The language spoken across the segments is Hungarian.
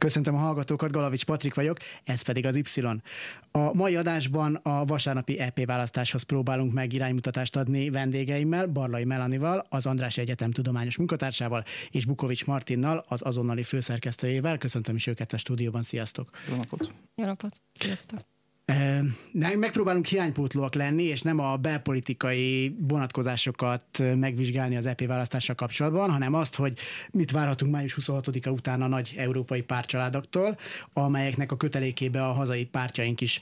Köszöntöm a hallgatókat, Galavics Patrik vagyok, ez pedig az Y. A mai adásban a vasárnapi EP választáshoz próbálunk meg iránymutatást adni vendégeimmel, Barlai Melanival, az András Egyetem tudományos munkatársával, és Bukovics Martinnal, az azonnali főszerkesztőjével. Köszöntöm is őket a stúdióban, sziasztok! Jó napot! Jó napot! Sziasztok! Megpróbálunk hiánypótlóak lenni, és nem a belpolitikai vonatkozásokat megvizsgálni az EP választással kapcsolatban, hanem azt, hogy mit várhatunk május 26-a után a nagy európai pártcsaládoktól, amelyeknek a kötelékébe a hazai pártjaink is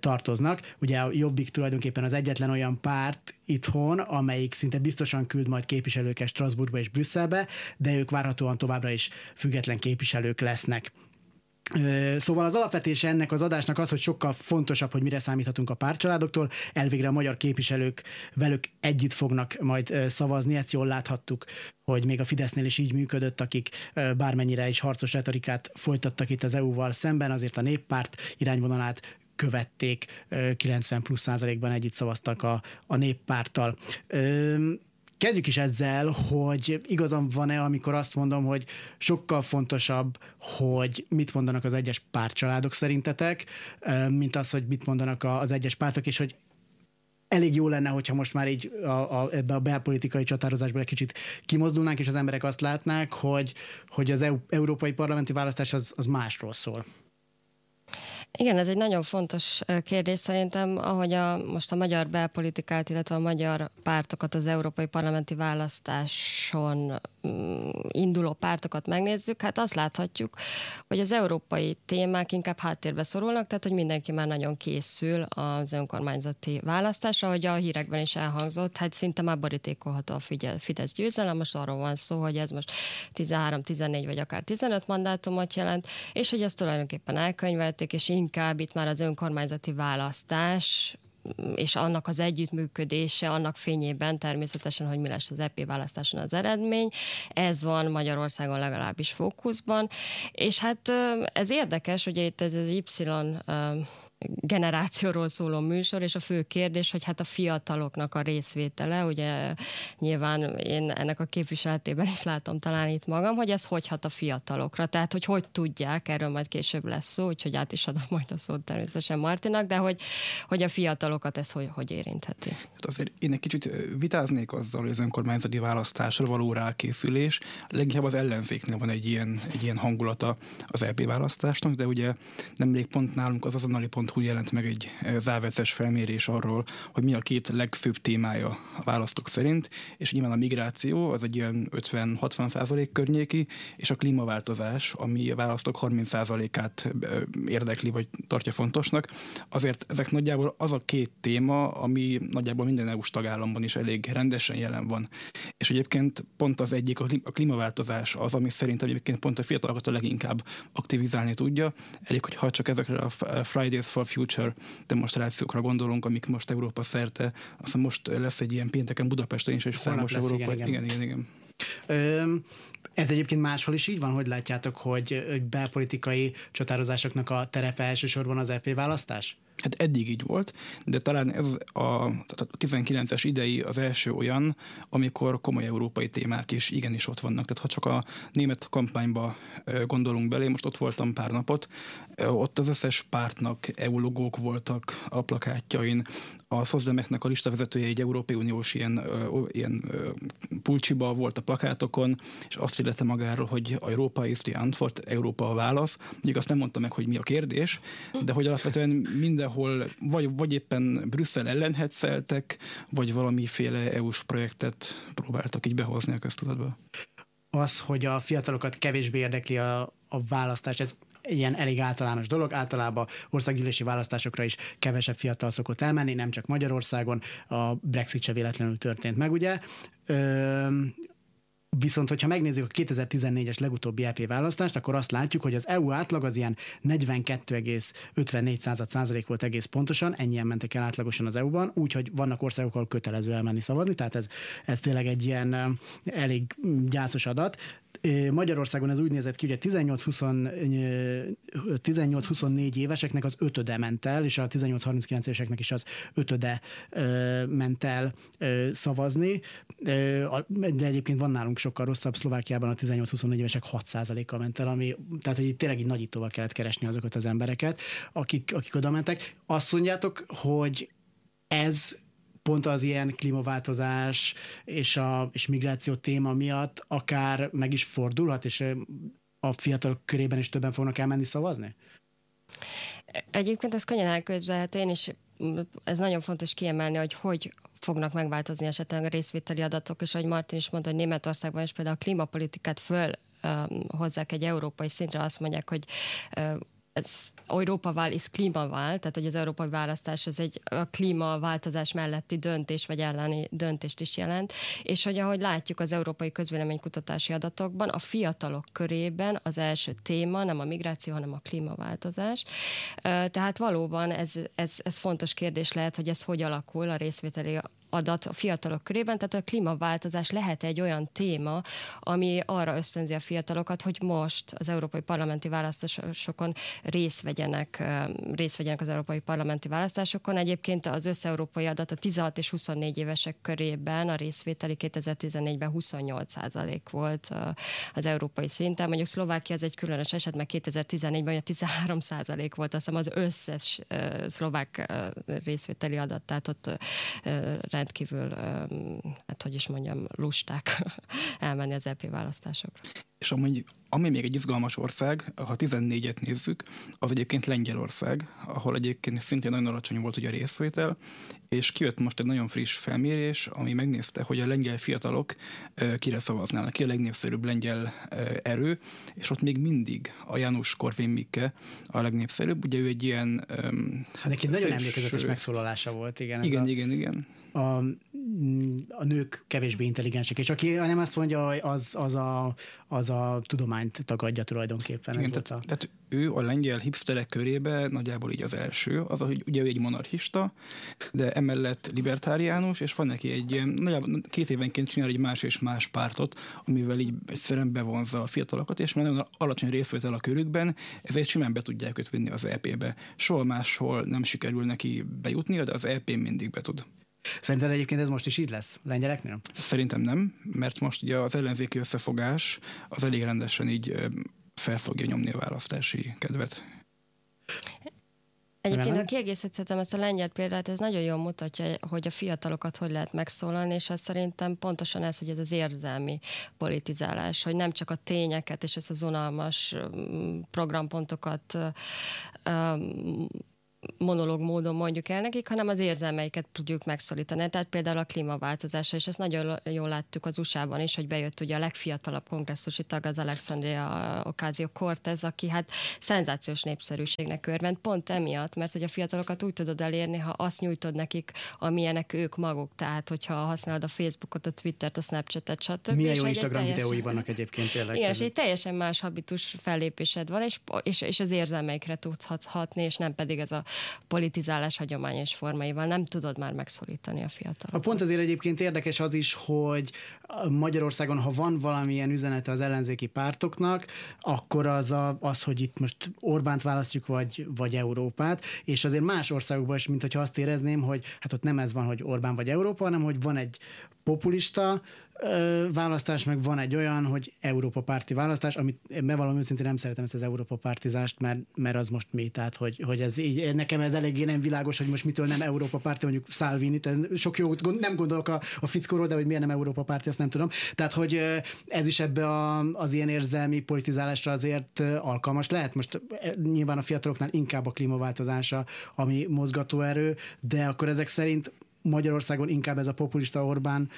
tartoznak. Ugye a Jobbik tulajdonképpen az egyetlen olyan párt itthon, amelyik szinte biztosan küld majd képviselőket Strasbourgba és Brüsszelbe, de ők várhatóan továbbra is független képviselők lesznek. Szóval az alapvetése ennek az adásnak az, hogy sokkal fontosabb, hogy mire számíthatunk a pártcsaládoktól. Elvégre a magyar képviselők velük együtt fognak majd szavazni, ezt jól láthattuk, hogy még a Fidesznél is így működött, akik bármennyire is harcos retorikát folytattak itt az EU-val szemben, azért a néppárt irányvonalát követték, 90 plusz százalékban együtt szavaztak a, a néppárttal. Kezdjük is ezzel, hogy igazam van-e, amikor azt mondom, hogy sokkal fontosabb, hogy mit mondanak az egyes pártcsaládok szerintetek, mint az, hogy mit mondanak az egyes pártok, és hogy elég jó lenne, hogyha most már így a, a, ebbe a belpolitikai csatározásból egy kicsit kimozdulnánk, és az emberek azt látnák, hogy, hogy az EU, európai parlamenti választás az, az másról szól. Igen, ez egy nagyon fontos kérdés szerintem, ahogy a, most a magyar belpolitikát, illetve a magyar pártokat az európai parlamenti választáson mm, induló pártokat megnézzük, hát azt láthatjuk, hogy az európai témák inkább háttérbe szorulnak, tehát hogy mindenki már nagyon készül az önkormányzati választásra, hogy a hírekben is elhangzott, hát szinte már borítékolható a Fidesz győzelem, most arról van szó, hogy ez most 13, 14 vagy akár 15 mandátumot jelent, és hogy ezt tulajdonképpen elkönyvelték, és inkább itt már az önkormányzati választás és annak az együttműködése, annak fényében természetesen, hogy mi lesz az EP választáson az eredmény. Ez van Magyarországon legalábbis fókuszban, és hát ez érdekes, hogy itt ez az Y generációról szóló műsor, és a fő kérdés, hogy hát a fiataloknak a részvétele, ugye nyilván én ennek a képviseletében is látom talán itt magam, hogy ez hogy hat a fiatalokra, tehát hogy hogy tudják, erről majd később lesz szó, úgyhogy át is adom majd a szót természetesen Martinak, de hogy, hogy a fiatalokat ez hogy, hogy érintheti. Hát azért én egy kicsit vitáznék azzal, hogy az önkormányzati választásra való rákészülés, leginkább az ellenzéknél van egy ilyen, egy ilyen hangulata az EP választásnak, de ugye nemrég pont nálunk az azonnali pont úgy jelent meg egy závetes felmérés arról, hogy mi a két legfőbb témája a választók szerint, és nyilván a migráció az egy ilyen 50-60 százalék környéki, és a klímaváltozás, ami a választók 30 százalékát érdekli, vagy tartja fontosnak. Azért ezek nagyjából az a két téma, ami nagyjából minden EU-s tagállamban is elég rendesen jelen van. És egyébként pont az egyik, a klímaváltozás az, ami szerintem egyébként pont a fiatalokat a leginkább aktivizálni tudja. Elég, hogy ha csak ezekre a Fridays for Future demonstrációkra gondolunk, amik most Európa szerte, aztán most lesz egy ilyen pénteken Budapesten is, és számos Európa. Igen, igen, igen. igen, igen. Ez egyébként máshol is így van, hogy látjátok, hogy, hogy belpolitikai csatározásoknak a terepe elsősorban az EP választás? Hát eddig így volt, de talán ez a, a 19-es idei az első olyan, amikor komoly európai témák is igenis ott vannak. Tehát ha csak a német kampányba gondolunk belé, most ott voltam pár napot, ott az összes pártnak EU logók voltak a plakátjain, a Szozdemeknek a listavezetője egy Európai Uniós ilyen, ilyen pulcsiba volt a plakátokon, és azt illette magáról, hogy Európa is the antwort, Európa a válasz. Mondjuk azt nem mondta meg, hogy mi a kérdés, de hogy alapvetően mindenhol vagy, vagy éppen Brüsszel ellen hetszeltek, vagy valamiféle EU-s projektet próbáltak így behozni a köztudatba. Az, hogy a fiatalokat kevésbé érdekli a, a választás, ez ilyen elég általános dolog. Általában országgyűlési választásokra is kevesebb fiatal szokott elmenni, nem csak Magyarországon. A Brexit se véletlenül történt meg, ugye? Ö, Viszont, hogyha megnézzük a 2014-es legutóbbi EP választást, akkor azt látjuk, hogy az EU átlag az ilyen 42,54 százalék volt egész pontosan, ennyien mentek el átlagosan az EU-ban, úgyhogy vannak országok, ahol kötelező elmenni szavazni, tehát ez, ez tényleg egy ilyen elég gyászos adat. Magyarországon ez úgy nézett ki, hogy a 18-24 éveseknek az ötöde ment el, és a 18-39 éveseknek is az ötöde ment el szavazni, de egyébként van nálunk sokkal rosszabb, Szlovákiában a 18-24 évesek 6%-kal ment el, ami, tehát hogy tényleg így nagyítóval kellett keresni azokat az embereket, akik, akik oda mentek. Azt mondjátok, hogy ez pont az ilyen klímaváltozás és, a, és migráció téma miatt akár meg is fordulhat, és a fiatalok körében is többen fognak elmenni szavazni? Egyébként ez könnyen elképzelhető, én is ez nagyon fontos kiemelni, hogy hogy fognak megváltozni esetleg a részvételi adatok, és ahogy Martin is mondta, hogy Németországban is például a klímapolitikát föl hozzák egy európai szintre, azt mondják, hogy ez Európával is klímavál, tehát hogy az európai választás az egy a klímaváltozás melletti döntés vagy elleni döntést is jelent, és hogy ahogy látjuk az európai közvéleménykutatási adatokban, a fiatalok körében az első téma nem a migráció, hanem a klímaváltozás. Tehát valóban ez, ez, ez fontos kérdés lehet, hogy ez hogy alakul a részvételi adat a fiatalok körében, tehát a klímaváltozás lehet egy olyan téma, ami arra ösztönzi a fiatalokat, hogy most az európai parlamenti választásokon részt vegyenek, részt vegyenek az európai parlamenti választásokon. Egyébként az összeurópai adat a 16 és 24 évesek körében a részvételi 2014-ben 28 százalék volt az európai szinten. Mondjuk Szlovákia az egy különös eset, mert 2014-ben 13 százalék volt, azt hiszem az összes szlovák részvételi adat, tehát ott rendkívül, hát hogy is mondjam, lusták elmenni az EP választásokra. És amúgy, ami még egy izgalmas ország, ha 14-et nézzük, az egyébként Lengyelország, ahol egyébként szintén nagyon alacsony volt ugye a részvétel, és kijött most egy nagyon friss felmérés, ami megnézte, hogy a lengyel fiatalok kire szavaznának, ki a legnépszerűbb lengyel erő, és ott még mindig a János Korvin Mikke a legnépszerűbb, ugye ő egy ilyen... Hát neki nagyon emlékezetes megszólalása volt, igen. Igen, a, igen, igen. A, a nők kevésbé intelligensek, és aki nem azt mondja, az, az, a, az a tudományt tagadja tulajdonképpen. Igen, tehát, a... tehát ő a lengyel hipsterek körébe nagyjából így az első, az, hogy ugye ő egy monarchista, de emellett libertáriánus, és van neki egy ilyen, nagyjából két évenként csinál egy más és más pártot, amivel így egyszerűen bevonza a fiatalokat, és mert nagyon alacsony részvétel a körükben, ezért simán be tudják őt vinni az EP-be. Soha máshol nem sikerül neki bejutni, de az EP mindig be tud. Szerinted egyébként ez most is így lesz lengyeleknél? Szerintem nem, mert most ugye az ellenzéki összefogás az elég rendesen így fel fogja nyomni a választási kedvet. Egyébként, ha kiegészíthetem ezt a lengyel példát, ez nagyon jól mutatja, hogy a fiatalokat hogy lehet megszólalni, és az szerintem pontosan ez, hogy ez az érzelmi politizálás, hogy nem csak a tényeket és ezt az unalmas programpontokat monológ módon mondjuk el nekik, hanem az érzelmeiket tudjuk megszólítani. Tehát például a klímaváltozása, és ezt nagyon jól láttuk az USA-ban is, hogy bejött ugye a legfiatalabb kongresszusi tag, az Alexandria Ocasio-Cortez, aki hát szenzációs népszerűségnek örvend, pont emiatt, mert hogy a fiatalokat úgy tudod elérni, ha azt nyújtod nekik, amilyenek ők maguk. Tehát, hogyha használod a Facebookot, a Twittert, a Snapchatet, stb. Milyen jó Instagram teljesen... videói vannak egyébként tényleg. Igen, és egy teljesen más habitus fellépésed van, és, és, és az érzelmeikre tudsz hatni, és nem pedig ez a politizálás hagyományos formáival nem tudod már megszorítani a fiatalokat. A pont azért egyébként érdekes az is, hogy Magyarországon, ha van valamilyen üzenete az ellenzéki pártoknak, akkor az, a, az hogy itt most Orbánt választjuk, vagy, vagy Európát, és azért más országokban is, mint hogyha azt érezném, hogy hát ott nem ez van, hogy Orbán vagy Európa, hanem hogy van egy populista választás, meg van egy olyan, hogy Európa párti választás, amit bevallom őszintén nem szeretem ezt az Európa pártizást, mert, mert az most mi, tehát hogy, hogy ez így, nekem ez eléggé nem világos, hogy most mitől nem Európa párti, mondjuk Salvini, tehát sok jó, nem gondolok a, a fickóról, de hogy miért nem Európa párti, azt nem tudom. Tehát, hogy ez is ebbe a, az ilyen érzelmi politizálásra azért alkalmas lehet. Most nyilván a fiataloknál inkább a klímaváltozása, ami mozgatóerő, de akkor ezek szerint Magyarországon inkább ez a populista Orbán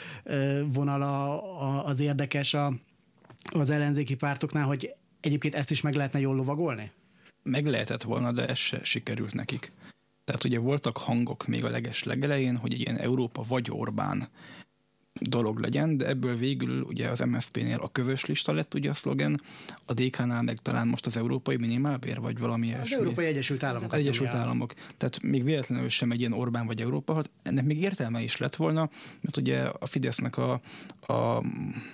vonala az érdekes a, az ellenzéki pártoknál, hogy egyébként ezt is meg lehetne jól lovagolni? Meg lehetett volna, de ez se sikerült nekik. Tehát ugye voltak hangok még a leges legelején, hogy egy ilyen Európa vagy Orbán dolog legyen, de ebből végül ugye az MSZP-nél a közös lista lett ugye a szlogen, a DK-nál meg talán most az európai minimálbér, vagy valami ilyesmi. Az Európai Egyesült Államok. Egyesült Államok. Tehát még véletlenül sem egy ilyen Orbán vagy Európa, hát ennek még értelme is lett volna, mert ugye a Fidesznek a, a,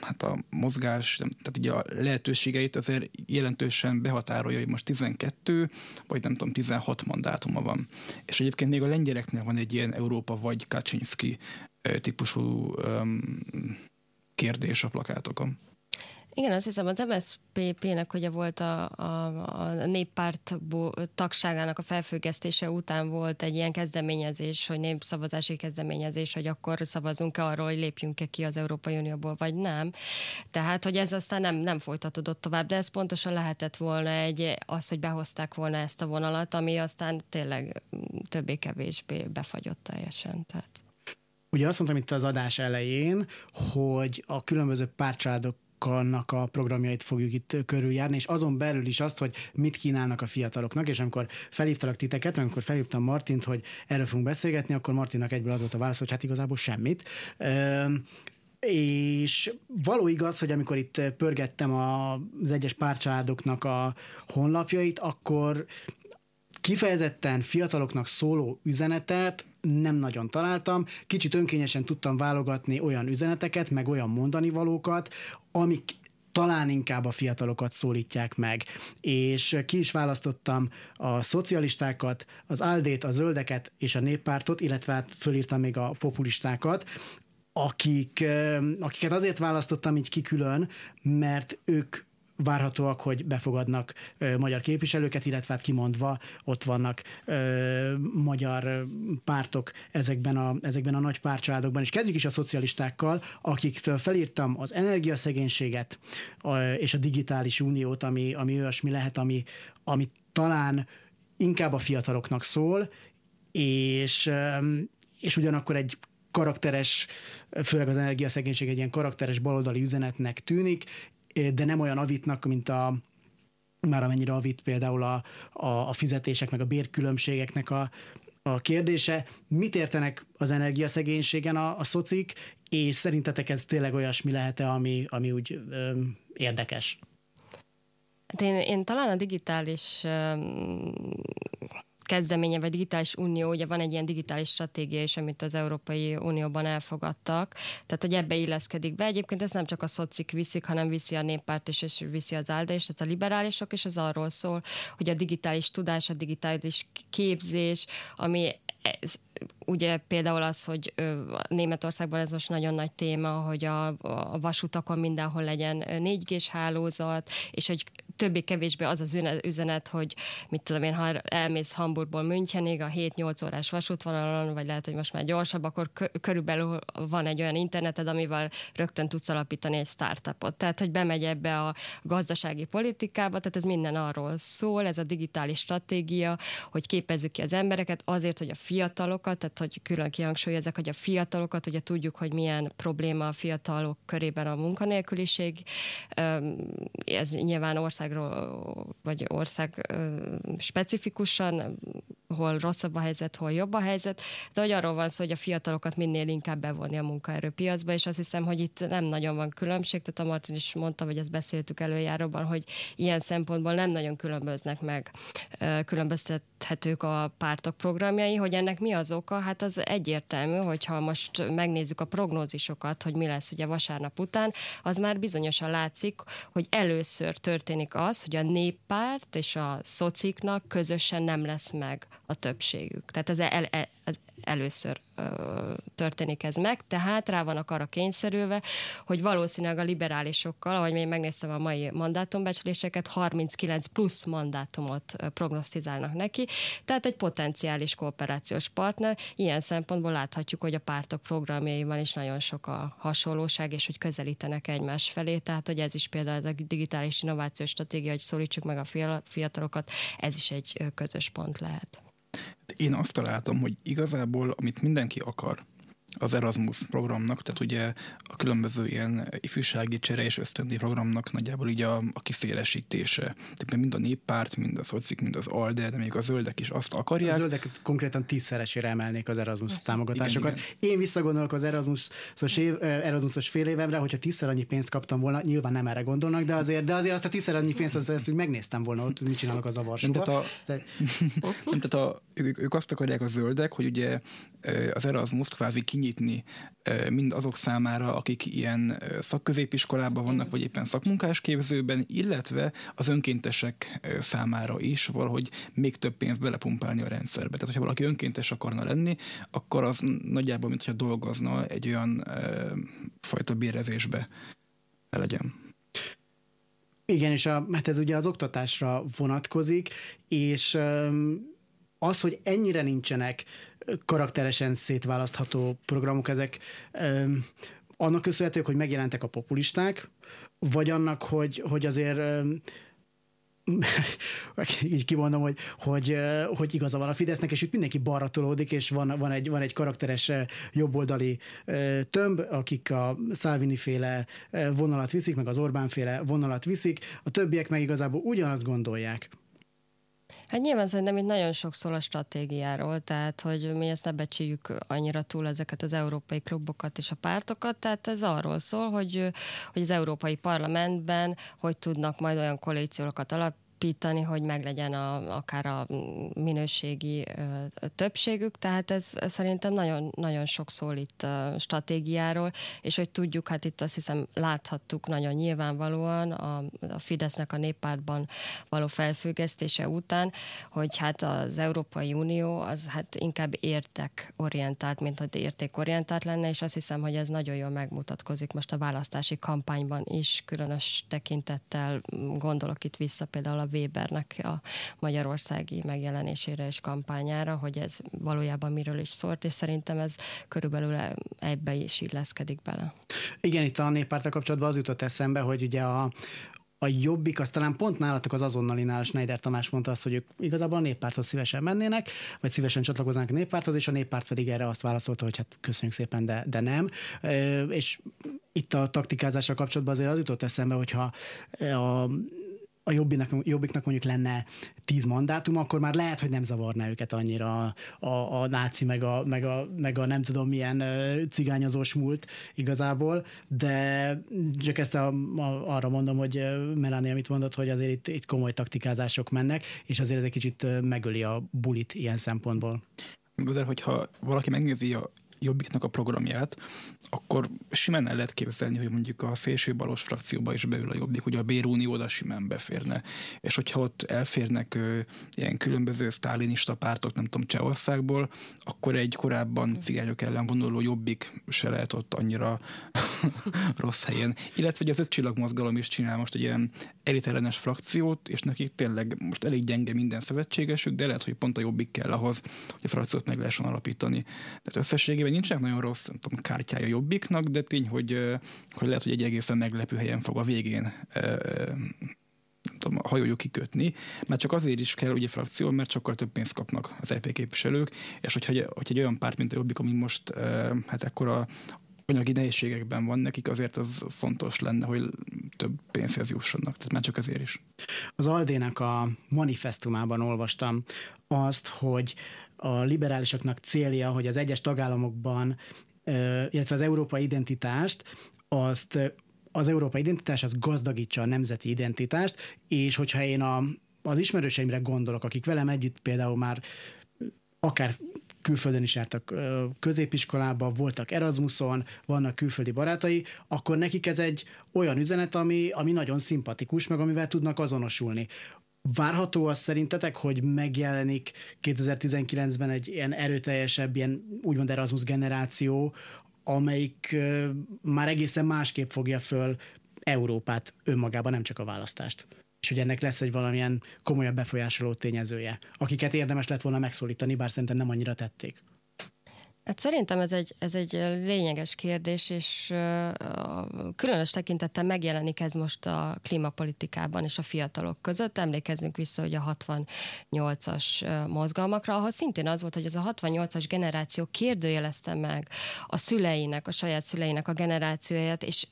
hát a mozgás, tehát ugye a lehetőségeit azért jelentősen behatárolja, hogy most 12, vagy nem tudom, 16 mandátuma van. És egyébként még a lengyeleknél van egy ilyen Európa vagy Kaczynski típusú kérdés a plakátokon. Igen, azt hiszem az MSZPP-nek ugye volt a, a, a néppárt tagságának a felfüggesztése után volt egy ilyen kezdeményezés, hogy népszavazási kezdeményezés, hogy akkor szavazunk-e arról, hogy lépjünk-e ki az Európai Unióból, vagy nem. Tehát, hogy ez aztán nem, nem folytatódott tovább, de ez pontosan lehetett volna egy, az, hogy behozták volna ezt a vonalat, ami aztán tényleg többé-kevésbé befagyott teljesen. Tehát. Ugye azt mondtam itt az adás elején, hogy a különböző pártcsaládok annak a programjait fogjuk itt körüljárni, és azon belül is azt, hogy mit kínálnak a fiataloknak, és amikor felhívtalak titeket, amikor felhívtam Martint, hogy erről fogunk beszélgetni, akkor Martinnak egyből az volt a válasz, hogy hát igazából semmit. És való igaz, hogy amikor itt pörgettem az egyes pártcsaládoknak a honlapjait, akkor kifejezetten fiataloknak szóló üzenetet nem nagyon találtam. Kicsit önkényesen tudtam válogatni olyan üzeneteket, meg olyan mondani valókat, amik talán inkább a fiatalokat szólítják meg. És ki is választottam a szocialistákat, az Aldét, a Zöldeket és a Néppártot, illetve hát fölírtam még a populistákat, akik, akiket azért választottam így kikülön, mert ők várhatóak, hogy befogadnak magyar képviselőket, illetve hát kimondva ott vannak magyar pártok ezekben a, ezekben a nagy pártcsaládokban. És kezdjük is a szocialistákkal, akiktől felírtam az energiaszegénységet és a digitális uniót, ami, ami olyasmi lehet, ami, ami talán inkább a fiataloknak szól, és, és ugyanakkor egy karakteres, főleg az energiaszegénység egy ilyen karakteres baloldali üzenetnek tűnik, de nem olyan avitnak, mint a már amennyire avit például a, a, a fizetések, meg a bérkülönbségeknek a, a kérdése. Mit értenek az energiaszegénységen a, a szocik, és szerintetek ez tényleg olyasmi lehet-e, ami, ami úgy ö, érdekes? Hát én, én talán a digitális kezdeménye, vagy digitális unió, ugye van egy ilyen digitális stratégia is, amit az Európai Unióban elfogadtak, tehát hogy ebbe illeszkedik be. Egyébként ez nem csak a szocik viszik, hanem viszi a néppárt is, és viszi az ALDE is, tehát a liberálisok, és az arról szól, hogy a digitális tudás, a digitális képzés, ami ez, ugye például az, hogy Németországban ez most nagyon nagy téma, hogy a, a vasutakon mindenhol legyen 4G-s hálózat, és hogy többé-kevésbé az az üzenet, hogy mit tudom én, ha elmész Hamburgból Münchenig a 7-8 órás vasútvonalon, vagy lehet, hogy most már gyorsabb, akkor körülbelül van egy olyan interneted, amivel rögtön tudsz alapítani egy startupot. Tehát, hogy bemegy ebbe a gazdasági politikába, tehát ez minden arról szól, ez a digitális stratégia, hogy képezzük ki az embereket azért, hogy a fiatalokat, tehát hogy külön kihangsúlyozok, hogy a fiatalokat, ugye tudjuk, hogy milyen probléma a fiatalok körében a munkanélküliség. Ez nyilván országról, vagy ország specifikusan, hol rosszabb a helyzet, hol jobb a helyzet, de hogy arról van szó, hogy a fiatalokat minél inkább bevonni a munkaerőpiacba, és azt hiszem, hogy itt nem nagyon van különbség, tehát a Martin is mondta, hogy ezt beszéltük előjáróban, hogy ilyen szempontból nem nagyon különböznek meg, különböztethetők a pártok programjai, hogy ennek mi az oka? Hát az egyértelmű, hogyha most megnézzük a prognózisokat, hogy mi lesz ugye vasárnap után, az már bizonyosan látszik, hogy először történik az, hogy a néppárt és a szociknak közösen nem lesz meg a többségük. Tehát ez el, el, először ö, történik ez meg, tehát rá vannak arra kényszerülve, hogy valószínűleg a liberálisokkal, ahogy én megnéztem a mai mandátumbecsléseket, 39 plusz mandátumot prognosztizálnak neki, tehát egy potenciális kooperációs partner. Ilyen szempontból láthatjuk, hogy a pártok programjaiban is nagyon sok a hasonlóság, és hogy közelítenek egymás felé, tehát hogy ez is például a digitális innovációs stratégia, hogy szólítsuk meg a fiatalokat, ez is egy közös pont lehet én azt találtam, hogy igazából, amit mindenki akar, az Erasmus programnak, tehát ugye a különböző ilyen ifjúsági csere és ösztöndi programnak nagyjából így a, a kifélesítése. Tehát mind a néppárt, mind a szocik, mind az ALDE, de még a zöldek is azt akarják. A zöldek konkrétan tízszeresére emelnék az Erasmus támogatásokat. Igen, igen. Én visszagondolok az Erasmus-os, év, Erasmus-os fél évemre, hogyha tízszer annyi pénzt kaptam volna, nyilván nem erre gondolnak, de azért, de azért azt a tízszer annyi pénzt azt, azt úgy megnéztem volna ott, mit csinálnak az a Varsóba. Nem, tehát, a, de... nem, tehát a, ők, ők azt akarják a zöldek, hogy ugye az Erasmus kvázi kinyitni mind azok számára, akik ilyen szakközépiskolában vannak, vagy éppen szakmunkásképzőben, illetve az önkéntesek számára is valahogy még több pénzt belepumpálni a rendszerbe. Tehát, hogyha valaki önkéntes akarna lenni, akkor az nagyjából, mintha dolgozna egy olyan fajta bérezésbe legyen. Igen, és a, hát ez ugye az oktatásra vonatkozik, és az, hogy ennyire nincsenek karakteresen szétválasztható programok, ezek annak köszönhetők, hogy megjelentek a populisták, vagy annak, hogy, hogy azért így kimondom, hogy, hogy, hogy igaza van a Fidesznek, és itt mindenki balra tolódik, és van, van, egy, van egy karakteres jobboldali tömb, akik a Salvini féle vonalat viszik, meg az Orbán féle vonalat viszik, a többiek meg igazából ugyanazt gondolják. Hát nyilván szerintem itt nagyon sok szól a stratégiáról, tehát hogy mi ezt ne becsüljük annyira túl ezeket az európai klubokat és a pártokat, tehát ez arról szól, hogy, hogy az Európai Parlamentben hogy tudnak majd olyan koalíciókat alap, alapítani, hogy meglegyen a, akár a minőségi többségük, tehát ez szerintem nagyon, nagyon sok szól itt stratégiáról, és hogy tudjuk, hát itt azt hiszem láthattuk nagyon nyilvánvalóan a, a Fidesznek a néppártban való felfüggesztése után, hogy hát az Európai Unió az hát inkább értek orientált, mint hogy értékorientált lenne, és azt hiszem, hogy ez nagyon jól megmutatkozik most a választási kampányban is, különös tekintettel gondolok itt vissza például a Webernek a magyarországi megjelenésére és kampányára, hogy ez valójában miről is szólt, és szerintem ez körülbelül ebbe is illeszkedik bele. Igen, itt a néppárta kapcsolatban az jutott eszembe, hogy ugye a, a jobbik, az talán pont nálatok az azonnali Schneider Tamás mondta azt, hogy ők igazából a néppárthoz szívesen mennének, vagy szívesen csatlakoznának a néppárthoz, és a néppárt pedig erre azt válaszolta, hogy hát köszönjük szépen, de, de nem. És itt a taktikázással kapcsolatban azért az jutott eszembe, hogyha a a jobbiknak, jobbiknak mondjuk lenne tíz mandátum, akkor már lehet, hogy nem zavarná őket annyira a, a, a náci, meg a, meg, a, meg a nem tudom milyen cigányozós múlt igazából, de csak ezt a, a, arra mondom, hogy Melanie, amit mondott, hogy azért itt, itt komoly taktikázások mennek, és azért ez egy kicsit megöli a bulit ilyen szempontból. Igazán, hogyha valaki megnézi a Jobbiknak a programját, akkor simán el lehet képzelni, hogy mondjuk a balos frakcióba is beül a Jobbik, ugye a Bérunió oda simán beférne. És hogyha ott elférnek ö, ilyen különböző sztálinista pártok, nem tudom, Csehországból, akkor egy korábban cigányok ellen vonuló Jobbik se lehet ott annyira rossz helyen. Illetve, hogy az öt csillagmozgalom is csinál most egy ilyen elitellenes frakciót, és nekik tényleg most elég gyenge minden szövetségesük, de lehet, hogy pont a Jobbik kell ahhoz, hogy a frakciót meg lehessen alapítani. Tehát összességében nincsenek nagyon rossz nem tudom, kártyája jobbiknak, de tény, hogy, hogy lehet, hogy egy egészen meglepő helyen fog a végén nem tudom, a hajójuk kikötni, mert csak azért is kell ugye frakció, mert sokkal több pénzt kapnak az EP képviselők, és hogyha, hogyha egy olyan párt, mint a Jobbik, ami most hát ekkora anyagi nehézségekben van nekik, azért az fontos lenne, hogy több pénzhez jussanak. Tehát már csak ezért is. Az Aldének a manifestumában olvastam azt, hogy a liberálisoknak célja, hogy az egyes tagállamokban, illetve az európai identitást, azt az európai identitás az gazdagítsa a nemzeti identitást, és hogyha én a, az ismerőseimre gondolok, akik velem együtt például már akár külföldön is jártak középiskolába, voltak Erasmuson, vannak külföldi barátai, akkor nekik ez egy olyan üzenet, ami, ami nagyon szimpatikus, meg amivel tudnak azonosulni. Várható az szerintetek, hogy megjelenik 2019-ben egy ilyen erőteljesebb, ilyen úgymond Erasmus generáció, amelyik már egészen másképp fogja föl Európát önmagában, nem csak a választást. És hogy ennek lesz egy valamilyen komolyabb befolyásoló tényezője, akiket érdemes lett volna megszólítani, bár szerintem nem annyira tették. Hát szerintem ez egy, ez egy lényeges kérdés, és különös tekintettel megjelenik ez most a klímapolitikában és a fiatalok között. Emlékezzünk vissza, hogy a 68-as mozgalmakra, ahol szintén az volt, hogy ez a 68-as generáció kérdőjelezte meg a szüleinek, a saját szüleinek a generációját, és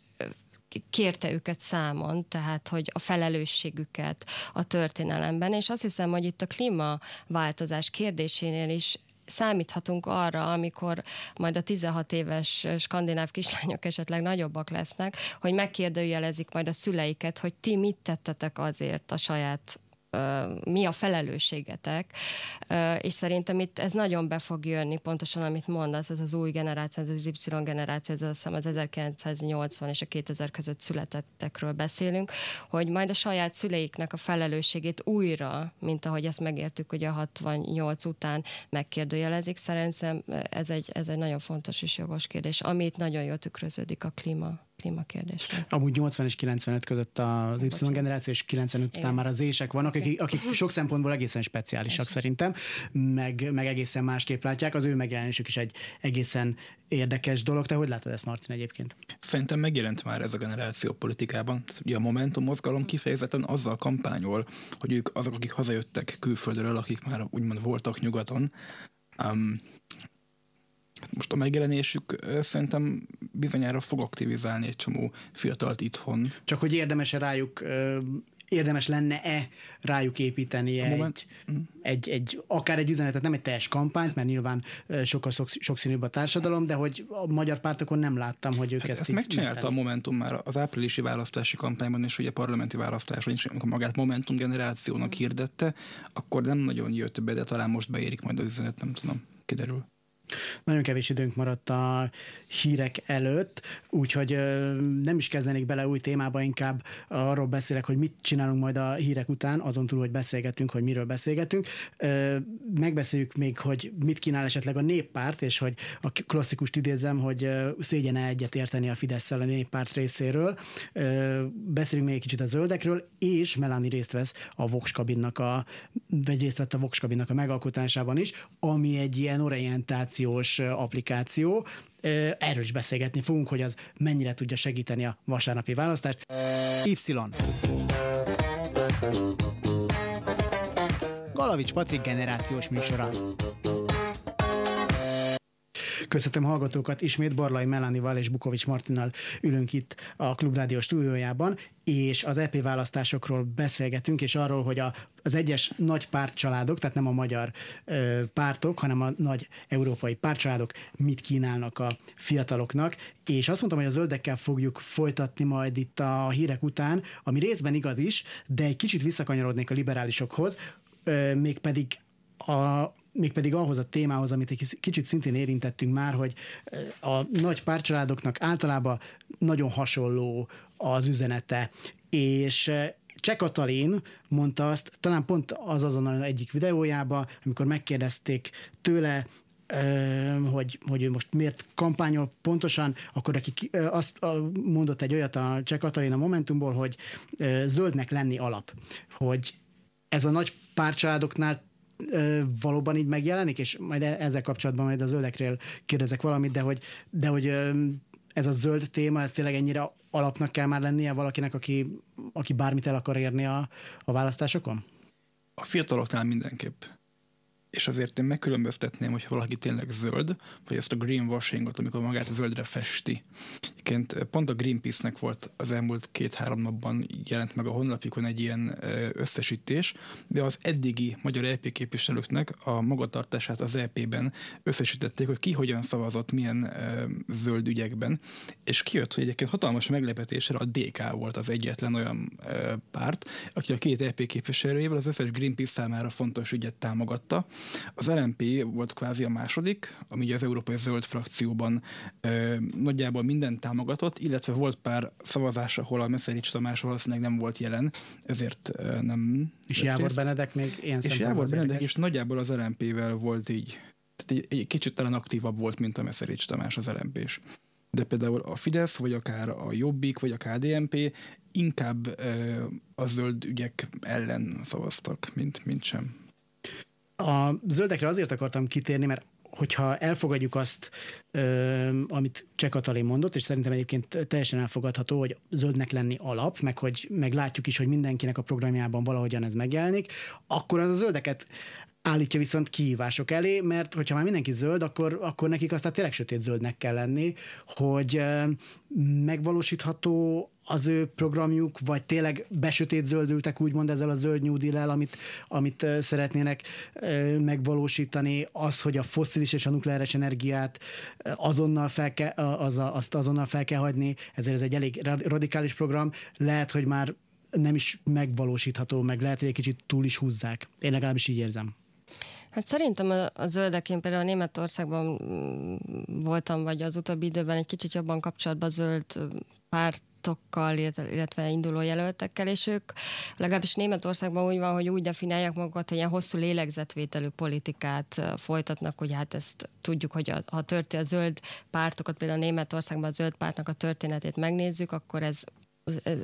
kérte őket számon, tehát hogy a felelősségüket a történelemben, és azt hiszem, hogy itt a klímaváltozás kérdésénél is számíthatunk arra, amikor majd a 16 éves skandináv kislányok esetleg nagyobbak lesznek, hogy megkérdőjelezik majd a szüleiket, hogy ti mit tettetek azért a saját mi a felelősségetek, és szerintem itt ez nagyon be fog jönni, pontosan amit mondasz, ez az új generáció, ez az Y generáció, ez az, az 1980 és a 2000 között születettekről beszélünk, hogy majd a saját szüleiknek a felelősségét újra, mint ahogy ezt megértük hogy a 68 után megkérdőjelezik, szerintem ez egy, ez egy nagyon fontos és jogos kérdés, amit nagyon jól tükröződik a klíma klímakérdésre. Amúgy 80 és 95 között az Y generáció, és 95 után már az ések vannak, akik, akik sok szempontból egészen speciálisak Persze. szerintem, meg, meg egészen másképp látják. Az ő megjelenésük is egy egészen érdekes dolog. Te hogy látod ezt, Martin, egyébként? Szerintem megjelent már ez a generáció politikában. Ugye a Momentum mozgalom kifejezetten azzal kampányol, hogy ők azok, akik hazajöttek külföldről, akik már úgymond voltak nyugaton, um, most a megjelenésük szerintem bizonyára fog aktivizálni egy csomó fiatalt itthon. Csak hogy érdemes rájuk érdemes lenne-e rájuk építeni egy, moment... Mm. egy, egy, akár egy üzenetet, nem egy teljes kampányt, mert nyilván sokkal sokszínűbb a társadalom, de hogy a magyar pártokon nem láttam, hogy ők hát ezt, ezt megcsinálta a Momentum már az áprilisi választási kampányban, és ugye parlamenti választáson is, amikor magát Momentum generációnak hirdette, akkor nem nagyon jött be, de talán most beérik majd az üzenet, nem tudom, kiderül. Nagyon kevés időnk maradt a hírek előtt, úgyhogy nem is kezdenék bele új témába, inkább arról beszélek, hogy mit csinálunk majd a hírek után, azon túl, hogy beszélgetünk, hogy miről beszélgetünk. Megbeszéljük még, hogy mit kínál esetleg a néppárt, és hogy a klasszikust idézem, hogy szégyene egyet érteni a fidesz a néppárt részéről. Beszélünk még egy kicsit a zöldekről, és Melani részt vesz a Vox kabinnak a, vagy részt vett a Vox kabinnak a megalkotásában is, ami egy ilyen orientáció applikációs applikáció. Erről is beszélgetni fogunk, hogy az mennyire tudja segíteni a vasárnapi választást. Y. Galavics Patrik generációs műsora. Köszöntöm hallgatókat, ismét Barlai Melanival és Bukovics Martinnal ülünk itt a Klubrádió stúdiójában, és az EP választásokról beszélgetünk, és arról, hogy a, az egyes nagy pártcsaládok, tehát nem a magyar ö, pártok, hanem a nagy európai pártcsaládok mit kínálnak a fiataloknak, és azt mondtam, hogy a zöldekkel fogjuk folytatni majd itt a hírek után, ami részben igaz is, de egy kicsit visszakanyarodnék a liberálisokhoz, ö, mégpedig a, mégpedig ahhoz a témához, amit egy kicsit szintén érintettünk már, hogy eh, a nagy párcsaládoknak általában nagyon hasonló az üzenete, és eh, Cseh Katalin mondta azt, talán pont az azon egyik videójában, amikor megkérdezték tőle, eh, hogy, hogy ő most miért kampányol pontosan, akkor aki azt mondott egy olyat a Cseh Katalin a Momentumból, hogy zöldnek lenni alap, hogy ez a nagy párcsaládoknál valóban így megjelenik, és majd e- ezzel kapcsolatban majd a zöldekről kérdezek valamit, de hogy, de hogy ez a zöld téma, ez tényleg ennyire alapnak kell már lennie valakinek, aki, aki bármit el akar érni a, a választásokon? A fiataloknál mindenképp és azért én megkülönböztetném, hogy valaki tényleg zöld, vagy ezt a greenwashingot, amikor magát zöldre festi. Egyébként pont a Greenpeace-nek volt az elmúlt két-három napban jelent meg a honlapjukon egy ilyen összesítés, de az eddigi magyar EP képviselőknek a magatartását az EP-ben összesítették, hogy ki hogyan szavazott milyen zöld ügyekben, és kijött, hogy egyébként hatalmas meglepetésre a DK volt az egyetlen olyan párt, aki a két EP képviselőjével az összes Greenpeace számára fontos ügyet támogatta, az LNP volt kvázi a második, ami az Európai Zöld frakcióban nagyjából minden támogatott, illetve volt pár szavazás, ahol a Meszerics Tamás valószínűleg nem volt jelen, ezért nem... És Jávor részt. Benedek még ilyen És Jávor Benedek is nagyjából az LNP-vel volt így, tehát egy, egy kicsit talán aktívabb volt, mint a Meszerics Tamás az lnp -s. De például a Fidesz, vagy akár a Jobbik, vagy a KDNP inkább ö, a zöld ügyek ellen szavaztak, mint, mint sem. A zöldekre azért akartam kitérni, mert hogyha elfogadjuk azt, amit Cseh Katalin mondott, és szerintem egyébként teljesen elfogadható, hogy zöldnek lenni alap, meg hogy meg látjuk is, hogy mindenkinek a programjában valahogyan ez megjelenik, akkor az a zöldeket állítja viszont kihívások elé, mert hogyha már mindenki zöld, akkor, akkor nekik aztán tényleg sötét zöldnek kell lenni, hogy megvalósítható az ő programjuk, vagy tényleg besötét zöldültek úgymond ezzel a zöld New Deal-el, amit, amit szeretnének megvalósítani, az, hogy a fosszilis és a nukleáris energiát azonnal fel kell, az, azt azonnal fel kell hagyni, ezért ez egy elég radikális program, lehet, hogy már nem is megvalósítható, meg lehet, hogy egy kicsit túl is húzzák. Én legalábbis így érzem. Hát szerintem a, a zöldek, például Németországban mm, voltam, vagy az utóbbi időben egy kicsit jobban kapcsolatban zöld pártokkal, illetve induló jelöltekkel, és ők legalábbis Németországban úgy van, hogy úgy definiálják magukat, hogy ilyen hosszú lélegzetvételű politikát folytatnak, hogy hát ezt tudjuk, hogy a, ha történt a zöld pártokat, például Németországban a zöld pártnak a történetét megnézzük, akkor ez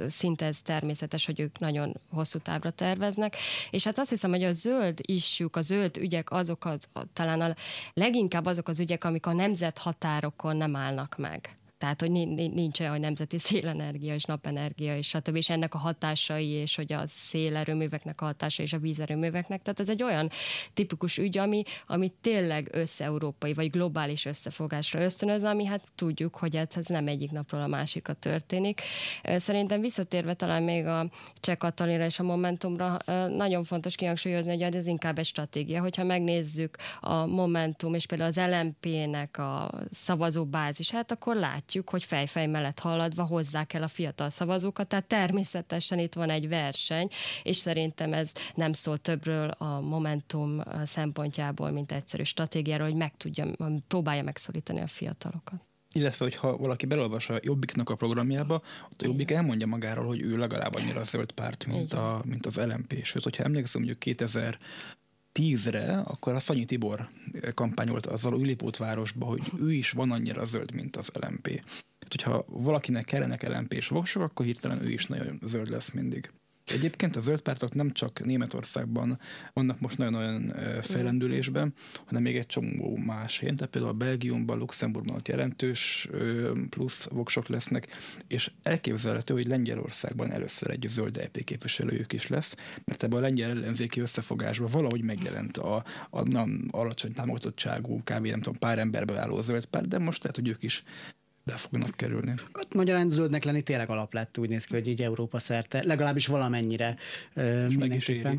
szinte ez természetes, hogy ők nagyon hosszú távra terveznek. És hát azt hiszem, hogy a zöld isjuk, a zöld ügyek azok az, talán a leginkább azok az ügyek, amik a nemzethatárokon nem állnak meg. Tehát, hogy nincs olyan nemzeti szélenergia és napenergia és stb. És ennek a hatásai, és hogy a szélerőműveknek a hatása és a vízerőműveknek. Tehát ez egy olyan tipikus ügy, ami, ami tényleg összeurópai vagy globális összefogásra ösztönöz, ami hát tudjuk, hogy ez, nem egyik napról a másikra történik. Szerintem visszatérve talán még a Cseh Katalinra és a Momentumra, nagyon fontos kihangsúlyozni, hogy ez inkább egy stratégia. Hogyha megnézzük a Momentum és például az LMP-nek a szavazóbázisát, akkor lát látjuk, hogy fejfej mellett haladva hozzák el a fiatal szavazókat, tehát természetesen itt van egy verseny, és szerintem ez nem szól többről a Momentum szempontjából, mint egyszerű stratégiáról, hogy meg tudja, próbálja megszólítani a fiatalokat. Illetve hogyha valaki belolvas a Jobbiknak a programjába, ott a Jobbik elmondja magáról, hogy ő legalább annyira zöld párt, mint, a, mint az LMP. Sőt, hogyha emlékszem, mondjuk 2000 tízre, akkor a Szanyi Tibor kampányolt azzal Újlipót városba, hogy ő is van annyira zöld, mint az LMP. Tehát, hogyha valakinek kellenek LMP-s voksok, akkor hirtelen ő is nagyon zöld lesz mindig. Egyébként a zöld pártok nem csak Németországban vannak most nagyon-nagyon fejlendülésben, hanem még egy csomó más helyen, tehát például a Belgiumban, Luxemburgban ott jelentős plusz voksok lesznek, és elképzelhető, hogy Lengyelországban először egy zöld EP képviselőjük is lesz, mert ebben a lengyel ellenzéki összefogásban valahogy megjelent a, a nem alacsony támogatottságú, kb. nem tudom, pár emberből álló zöld párt, de most lehet, hogy ők is be fognak kerülni. Hát magyarán zöldnek lenni tényleg alap lett, úgy néz ki, hogy így Európa szerte, legalábbis valamennyire és meg is éri.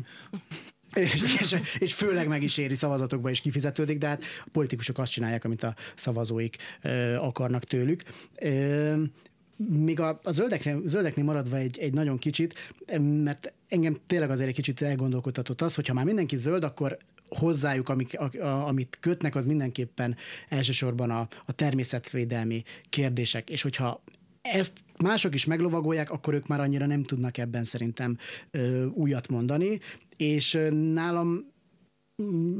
És, és, és főleg meg is éri szavazatokba is kifizetődik, de hát a politikusok azt csinálják, amit a szavazóik ö, akarnak tőlük. Ö, még a, a zöldeknél, zöldeknél maradva egy, egy nagyon kicsit, mert engem tényleg azért egy kicsit elgondolkodtatott az, hogyha már mindenki zöld, akkor hozzájuk, amik, a, a, amit kötnek, az mindenképpen elsősorban a, a természetvédelmi kérdések. És hogyha ezt mások is meglovagolják, akkor ők már annyira nem tudnak ebben szerintem ö, újat mondani. És nálam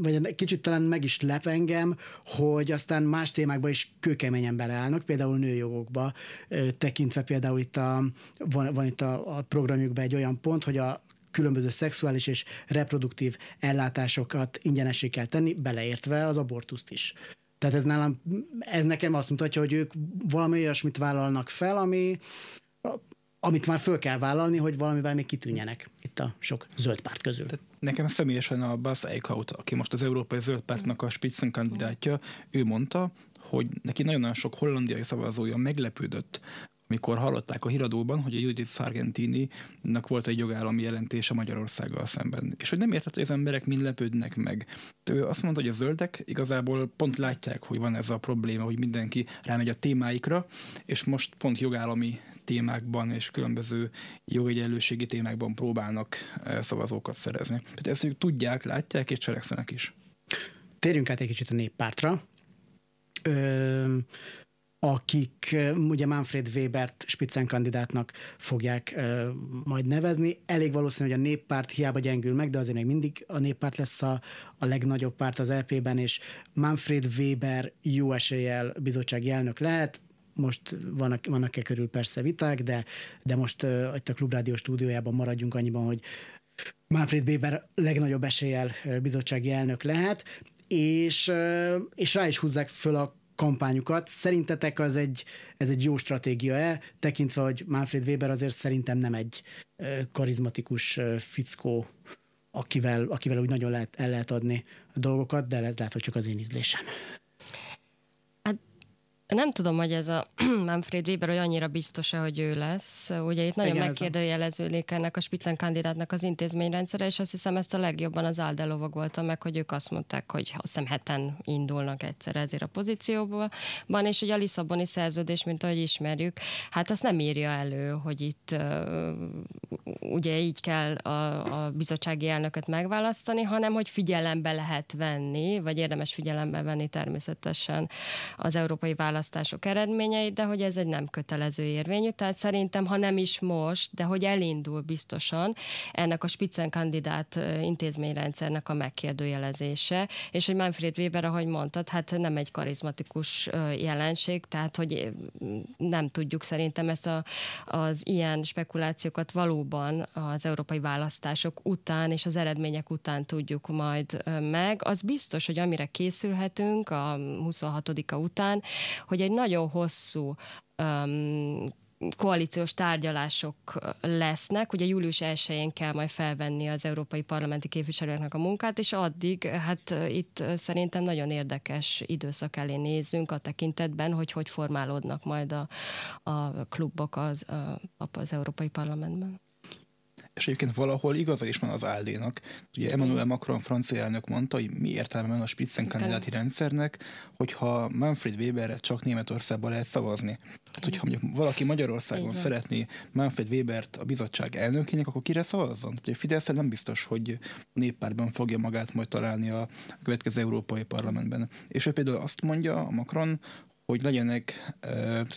vagy kicsit talán meg is lep engem, hogy aztán más témákba is kőkeményen beleállnak, például nőjogokba, tekintve például itt a, van, van itt a, a programjukban egy olyan pont, hogy a különböző szexuális és reproduktív ellátásokat ingyenessé kell tenni, beleértve az abortuszt is. Tehát ez nálam, ez nekem azt mutatja, hogy ők valami olyasmit vállalnak fel, ami, amit már föl kell vállalni, hogy valamivel még kitűnjenek itt a sok zöld párt közül. Tehát nekem személyesen a Buzz Eichhout, aki most az Európai Zöld Pártnak a Spitzenkandidátja, ő mondta, hogy neki nagyon-nagyon sok hollandiai szavazója meglepődött, mikor hallották a híradóban, hogy a Judith Sargentini-nak volt egy jogállami jelentése Magyarországgal szemben. És hogy nem értett, hogy az emberek mind lepődnek meg. Ő azt mondta, hogy a zöldek igazából pont látják, hogy van ez a probléma, hogy mindenki rámegy a témáikra, és most pont jogállami témákban és különböző jogegyenlőségi témákban próbálnak eh, szavazókat szerezni. Tehát ezt ők tudják, látják és cselekszenek is. Térjünk át egy kicsit a néppártra. Ö, akik ugye Manfred Webert spitzenkandidátnak fogják uh, majd nevezni. Elég valószínű, hogy a néppárt hiába gyengül meg, de azért még mindig a néppárt lesz a, a legnagyobb párt az LP-ben, és Manfred Weber jó eséllyel bizottsági elnök lehet. Most vannak, vannak-e körül persze viták, de, de most uh, itt a Klubrádió stúdiójában maradjunk annyiban, hogy Manfred Weber legnagyobb eséllyel bizottsági elnök lehet, és, és rá is húzzák föl a kampányukat. Szerintetek az egy, ez egy jó stratégia-e, tekintve, hogy Manfred Weber azért szerintem nem egy karizmatikus fickó, akivel, akivel úgy nagyon lehet, el lehet adni a dolgokat, de ez lehet, hogy csak az én ízlésem. Nem tudom, hogy ez a Manfred Weber, hogy annyira biztos hogy ő lesz. Ugye itt nagyon megkérdőjeleződik ennek a Spicen kandidátnak az intézményrendszere, és azt hiszem ezt a legjobban az Alde lovagolta meg, hogy ők azt mondták, hogy azt hiszem heten indulnak egyszer ezért a pozícióban, és ugye a Lisszaboni szerződés, mint ahogy ismerjük, hát azt nem írja elő, hogy itt ugye így kell a, a bizottsági elnököt megválasztani, hanem hogy figyelembe lehet venni, vagy érdemes figyelembe venni természetesen az európai választás választások eredményeit, de hogy ez egy nem kötelező érvényű, tehát szerintem, ha nem is most, de hogy elindul biztosan ennek a kandidát intézményrendszernek a megkérdőjelezése, és hogy Manfred Weber, ahogy mondtad, hát nem egy karizmatikus jelenség, tehát hogy nem tudjuk szerintem ezt a, az ilyen spekulációkat valóban az európai választások után és az eredmények után tudjuk majd meg. Az biztos, hogy amire készülhetünk a 26-a után, hogy egy nagyon hosszú um, koalíciós tárgyalások lesznek. Ugye július 1-én kell majd felvenni az európai parlamenti képviselőknek a munkát, és addig hát itt szerintem nagyon érdekes időszak elé nézünk a tekintetben, hogy hogy formálódnak majd a, a klubok az, az európai parlamentben és egyébként valahol igaza is van az Áldénak. Ugye Emmanuel Macron francia elnök mondta, hogy mi értelme van a Spitzenkandidáti rendszernek, hogyha Manfred Weberre csak Németországban lehet szavazni. Hát, hogyha mondjuk valaki Magyarországon szeretné Manfred Webert a bizottság elnökének, akkor kire szavazzon? Tehát a Fidesz nem biztos, hogy a néppártban fogja magát majd találni a következő Európai Parlamentben. És ő például azt mondja, Macron, hogy legyenek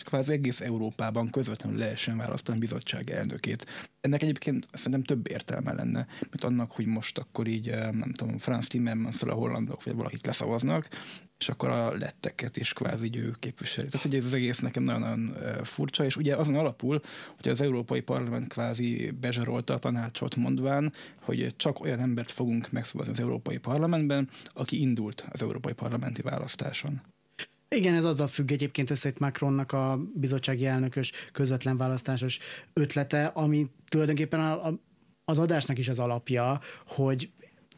kvázi egész Európában közvetlenül lehessen választani bizottság elnökét. Ennek egyébként szerintem több értelme lenne, mint annak, hogy most akkor így, nem tudom, Franz Timmermans a hollandok, vagy valakit leszavaznak, és akkor a letteket is kvázi ő képviseli. Tehát ugye ez az egész nekem nagyon-nagyon furcsa, és ugye azon alapul, hogy az Európai Parlament kvázi bezsarolta a tanácsot mondván, hogy csak olyan embert fogunk megszavazni az Európai Parlamentben, aki indult az Európai Parlamenti választáson. Igen, ez azzal függ egyébként össze itt Macronnak a bizottsági elnökös közvetlen választásos ötlete, ami tulajdonképpen a, a, az adásnak is az alapja, hogy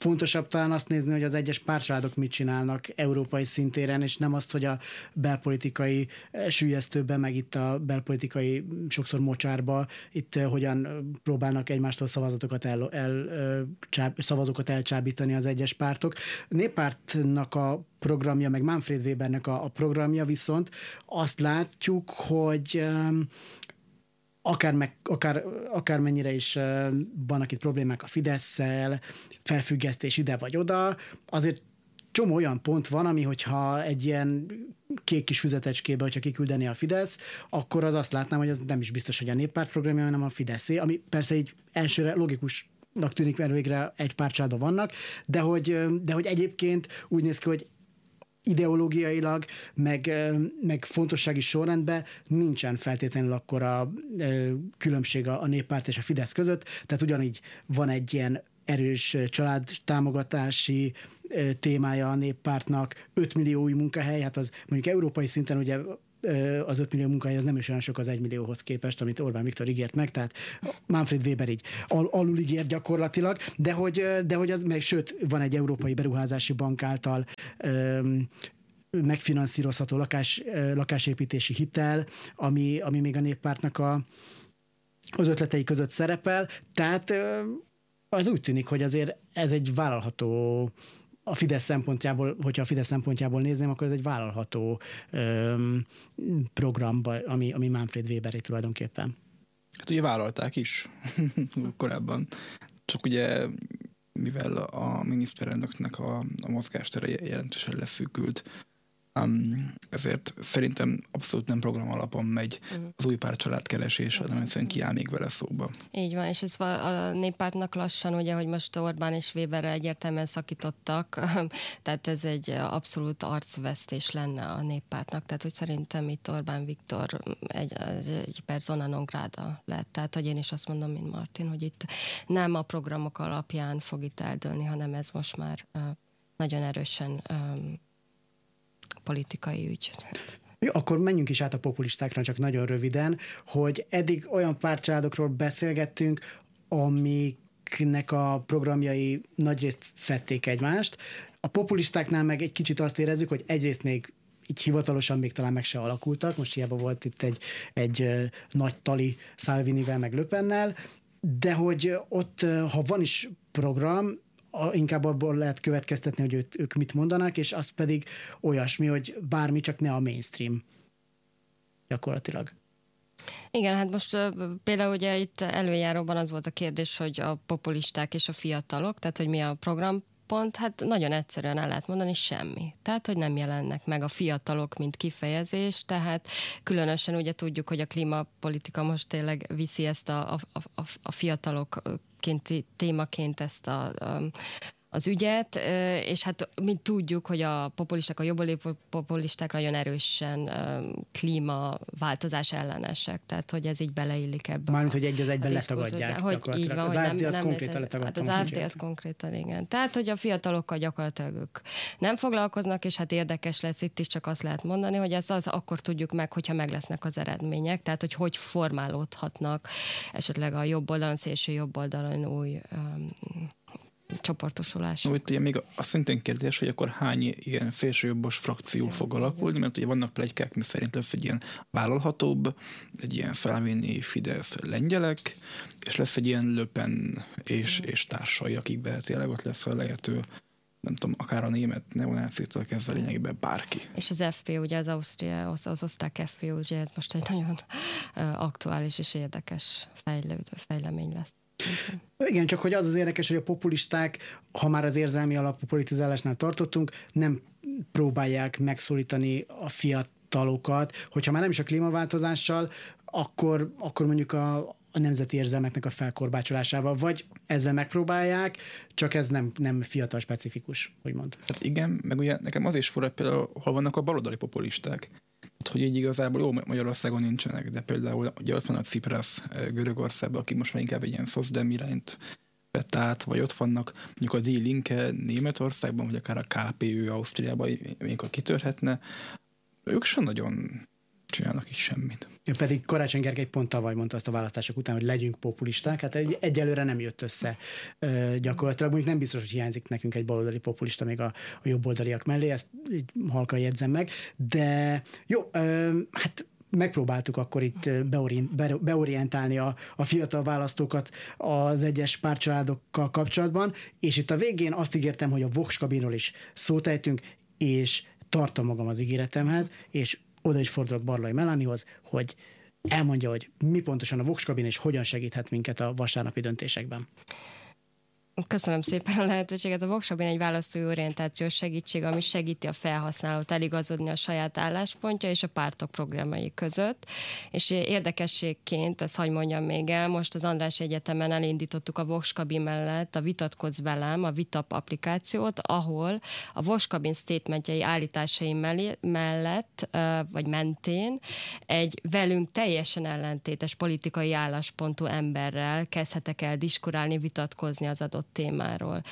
fontosabb talán azt nézni, hogy az egyes pártcsaládok mit csinálnak európai szintéren, és nem azt, hogy a belpolitikai eh, sűjesztőben, meg itt a belpolitikai sokszor mocsárba, itt eh, hogyan próbálnak egymástól szavazatokat el, el eh, csáb, szavazókat elcsábítani az egyes pártok. Néppártnak a programja, meg Manfred Webernek a, a programja viszont azt látjuk, hogy akár, meg, akár, akár mennyire is vannak itt problémák a fidesz felfüggesztés ide vagy oda, azért csomó olyan pont van, ami hogyha egy ilyen kék kis füzetecskébe, hogyha kiküldeni a Fidesz, akkor az azt látnám, hogy az nem is biztos, hogy a néppárt programja, hanem a Fideszé, ami persze így elsőre logikus tűnik, mert végre egy párcsádban vannak, de hogy, de hogy egyébként úgy néz ki, hogy ideológiailag, meg, meg fontossági sorrendben nincsen feltétlenül akkor a különbség a néppárt és a Fidesz között, tehát ugyanígy van egy ilyen erős család támogatási témája a néppártnak, 5 millió új munkahely, hát az mondjuk európai szinten ugye az 5 millió munkahely az nem is olyan sok az 1 millióhoz képest, amit Orbán Viktor ígért meg, tehát Manfred Weber így al- alul ígért gyakorlatilag, de hogy, de hogy az meg, sőt, van egy Európai Beruházási Bank által öm, megfinanszírozható lakás, lakásépítési hitel, ami, ami még a néppártnak a, az ötletei között szerepel, tehát az úgy tűnik, hogy azért ez egy vállalható a Fidesz szempontjából, hogyha a Fidesz szempontjából nézném, akkor ez egy vállalható öm, program, ami, ami Manfred Weberé tulajdonképpen. Hát ugye vállalták is korábban. Csak ugye mivel a miniszterelnöknek a, a mozgástere jelentősen leszűkült, Um, ezért szerintem abszolút nem program alapon megy uh-huh. az új párcsalád keresés, hanem egyszerűen kiáll még vele szóba. Így van, és ez a néppártnak lassan, ugye, hogy most Orbán és Weberre egyértelműen szakítottak, tehát ez egy abszolút arcvesztés lenne a néppártnak, tehát hogy szerintem itt Orbán Viktor egy, egy persona non grada lett, tehát hogy én is azt mondom, mint Martin, hogy itt nem a programok alapján fog itt eldőlni, hanem ez most már nagyon erősen um, politikai ügy. Jó, akkor menjünk is át a populistákra, csak nagyon röviden, hogy eddig olyan pártcsaládokról beszélgettünk, amiknek a programjai nagyrészt fették egymást. A populistáknál meg egy kicsit azt érezzük, hogy egyrészt még így hivatalosan még talán meg se alakultak, most hiába volt itt egy, egy nagy tali Salvinivel, meg Löpennel, de hogy ott, ha van is program, inkább abból lehet következtetni, hogy őt, ők mit mondanak, és az pedig olyasmi, hogy bármi, csak ne a mainstream gyakorlatilag. Igen, hát most például ugye itt előjáróban az volt a kérdés, hogy a populisták és a fiatalok, tehát hogy mi a program pont, hát nagyon egyszerűen el lehet mondani, semmi. Tehát, hogy nem jelennek meg a fiatalok, mint kifejezés, tehát különösen ugye tudjuk, hogy a klímapolitika most tényleg viszi ezt a, a, a, a fiatalok témaként ezt a, a az ügyet, és hát mi tudjuk, hogy a populisták, a jobboldali populisták nagyon erősen klímaváltozás ellenesek, tehát hogy ez így beleillik ebbe. Mármint, hogy egy az egyben letagadják. Hogy így van, az AFD az nem konkrétan letagadt. Hát az AFD az konkrétan, igen. Tehát, hogy a fiatalokkal gyakorlatilag ők nem foglalkoznak, és hát érdekes lesz itt is csak azt lehet mondani, hogy ez az akkor tudjuk meg, hogyha meg lesznek az eredmények, tehát hogy hogy formálódhatnak esetleg a jobb oldalon, szélső jobb oldalon új um, csoportosulás. Úgy ugye még az szintén kérdés, hogy akkor hány ilyen szélsőjobbos frakció fog alakulni, mert ugye vannak plegykák, mi szerint lesz egy ilyen vállalhatóbb, egy ilyen Salvini Fidesz lengyelek, és lesz egy ilyen Löpen és, és társai, akikben tényleg ott lesz a lehető nem tudom, akár a német neonácitól kezdve lényegében bárki. És az FP, ugye az Ausztria, az, az osztrák FP, ugye ez most egy nagyon aktuális és érdekes fejlődő fejlemény lesz. Igen, csak hogy az az érdekes, hogy a populisták, ha már az érzelmi alapú politizálásnál tartottunk, nem próbálják megszólítani a fiatalokat, hogyha már nem is a klímaváltozással, akkor, akkor mondjuk a, a nemzeti érzelmeknek a felkorbácsolásával, vagy ezzel megpróbálják, csak ez nem, nem fiatal specifikus, hogy mond. Hát igen, meg ugye nekem az is fura, például hol vannak a baloldali populisták hogy így igazából jó Magyarországon nincsenek, de például ugye ott van a Cipras eh, Görögországban, aki most már inkább egy ilyen szozdem irányt vett át, vagy ott vannak mondjuk a D-Linke Németországban, vagy akár a KPÖ Ausztriában, amikor kitörhetne, ők sem nagyon csinálnak is semmit. Ja, pedig Karácsony Gergely pont tavaly mondta azt a választások után, hogy legyünk populisták, hát egy, egyelőre nem jött össze ö, gyakorlatilag. Mondjuk nem biztos, hogy hiányzik nekünk egy baloldali populista még a, a jobboldaliak mellé, ezt így halkan jegyzem meg, de jó, ö, hát megpróbáltuk akkor itt beorient, beorientálni a, a fiatal választókat az egyes párcsaládokkal kapcsolatban, és itt a végén azt ígértem, hogy a Vox kabinról is szót ejtünk, és tartom magam az ígéretemhez, és oda is fordulok Barlai Melanihoz, hogy elmondja, hogy mi pontosan a Vox kabin és hogyan segíthet minket a vasárnapi döntésekben. Köszönöm szépen a lehetőséget. A Voxabin egy választói orientációs segítség, ami segíti a felhasználót eligazodni a saját álláspontja és a pártok programjai között. És érdekességként, ezt hagy mondjam még el, most az András Egyetemen elindítottuk a Voxkabin mellett a Vitatkozz velem, a Vitap applikációt, ahol a Voxkabin statementjei állításai mellett, vagy mentén egy velünk teljesen ellentétes politikai álláspontú emberrel kezdhetek el diskurálni, vitatkozni az adott adott témáról.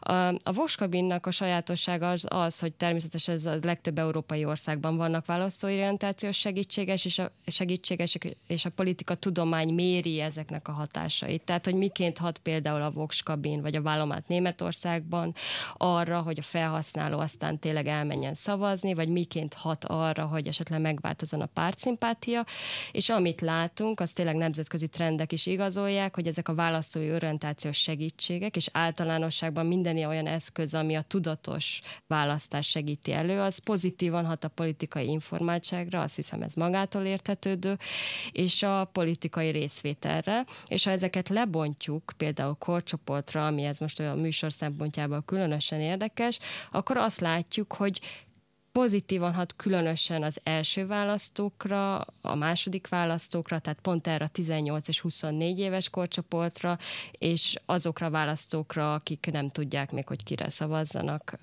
A, a Voskabinnak a sajátossága az, az, hogy természetesen ez a legtöbb európai országban vannak választóorientációs segítséges, és a, segítséges, és a politika tudomány méri ezeknek a hatásait. Tehát, hogy miként hat például a Voxkabin vagy a vállomát Németországban arra, hogy a felhasználó aztán tényleg elmenjen szavazni, vagy miként hat arra, hogy esetleg megváltozon a pártszimpátia, és amit látunk, az tényleg nemzetközi trendek is igazolják, hogy ezek a választói orientációs segítségek, általánosságban minden olyan eszköz, ami a tudatos választás segíti elő, az pozitívan hat a politikai informáltságra, azt hiszem ez magától értetődő, és a politikai részvételre, és ha ezeket lebontjuk például korcsoportra, ami ez most a műsor szempontjából különösen érdekes, akkor azt látjuk, hogy pozitívan hat különösen az első választókra, a második választókra, tehát pont erre a 18 és 24 éves korcsoportra, és azokra a választókra, akik nem tudják még, hogy kire szavazzanak.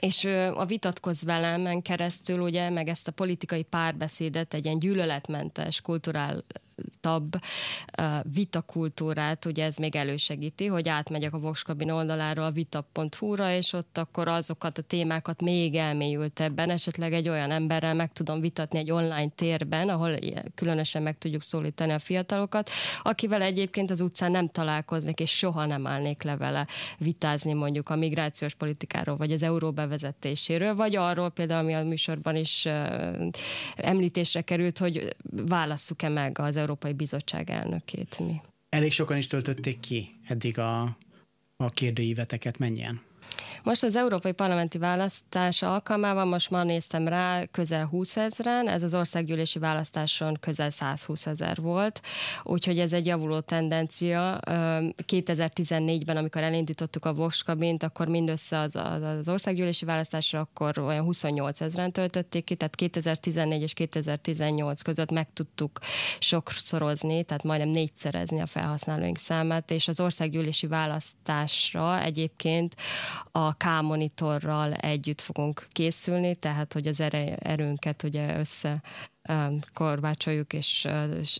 És a vitatkoz velemen keresztül, ugye, meg ezt a politikai párbeszédet egy ilyen gyűlöletmentes, kulturál, nyitottabb vitakultúrát, ugye ez még elősegíti, hogy átmegyek a Voxkabin oldaláról a vita.hu-ra, és ott akkor azokat a témákat még elmélyültebben, esetleg egy olyan emberrel meg tudom vitatni egy online térben, ahol különösen meg tudjuk szólítani a fiatalokat, akivel egyébként az utcán nem találkoznék, és soha nem állnék le vele vitázni mondjuk a migrációs politikáról, vagy az euró bevezetéséről, vagy arról például, ami a műsorban is említésre került, hogy válasszuk-e meg az Európai Bizottság elnökét mi. Elég sokan is töltötték ki eddig a, a kérdőíveteket, mennyien? Most az európai parlamenti választás alkalmával, most ma néztem rá, közel 20 ezeren, ez az országgyűlési választáson közel 120 ezer volt, úgyhogy ez egy javuló tendencia. 2014-ben, amikor elindítottuk a Vox kabint, akkor mindössze az, az országgyűlési választásra akkor olyan 28 ezeren töltötték ki, tehát 2014 és 2018 között meg tudtuk sokszorozni, tehát majdnem négyszerezni a felhasználóink számát, és az országgyűlési választásra egyébként a K-monitorral együtt fogunk készülni, tehát hogy az erőnket ugye össze korbácsoljuk, és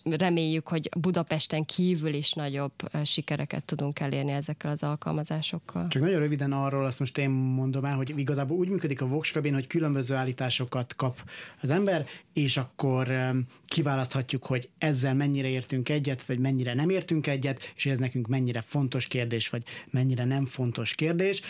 reméljük, hogy Budapesten kívül is nagyobb sikereket tudunk elérni ezekkel az alkalmazásokkal. Csak nagyon röviden arról azt most én mondom el, hogy igazából úgy működik a Vox hogy különböző állításokat kap az ember, és akkor kiválaszthatjuk, hogy ezzel mennyire értünk egyet, vagy mennyire nem értünk egyet, és ez nekünk mennyire fontos kérdés, vagy mennyire nem fontos kérdés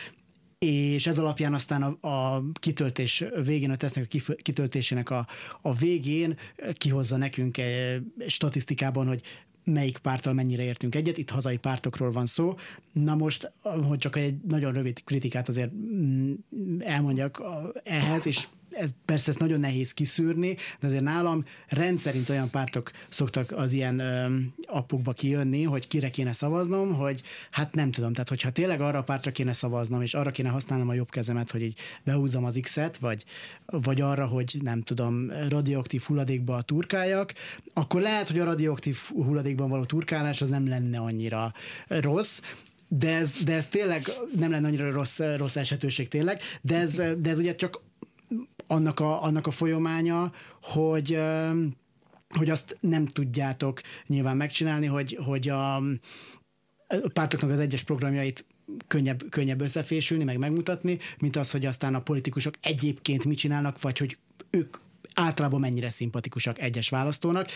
és ez alapján aztán a, a kitöltés végén, a tesznek a kitöltésének a, a végén kihozza nekünk egy statisztikában, hogy melyik párttal mennyire értünk egyet, itt hazai pártokról van szó. Na most, hogy csak egy nagyon rövid kritikát azért mm, elmondjak ehhez, és ez persze ezt nagyon nehéz kiszűrni, de azért nálam rendszerint olyan pártok szoktak az ilyen ö, appukba kijönni, hogy kire kéne szavaznom, hogy hát nem tudom, tehát hogyha tényleg arra a pártra kéne szavaznom, és arra kéne használnom a jobb kezemet, hogy így behúzom az X-et, vagy, vagy arra, hogy nem tudom, radioaktív hulladékba turkáljak, akkor lehet, hogy a radioaktív hulladékban való turkálás az nem lenne annyira rossz, de ez, de ez tényleg nem lenne annyira rossz, rossz esetőség tényleg, de ez, de ez ugye csak annak a, annak a folyamánya, hogy hogy azt nem tudjátok nyilván megcsinálni, hogy, hogy a, a pártoknak az egyes programjait könnyebb, könnyebb összefésülni, meg megmutatni, mint az, hogy aztán a politikusok egyébként mit csinálnak, vagy hogy ők általában mennyire szimpatikusak egyes választónak,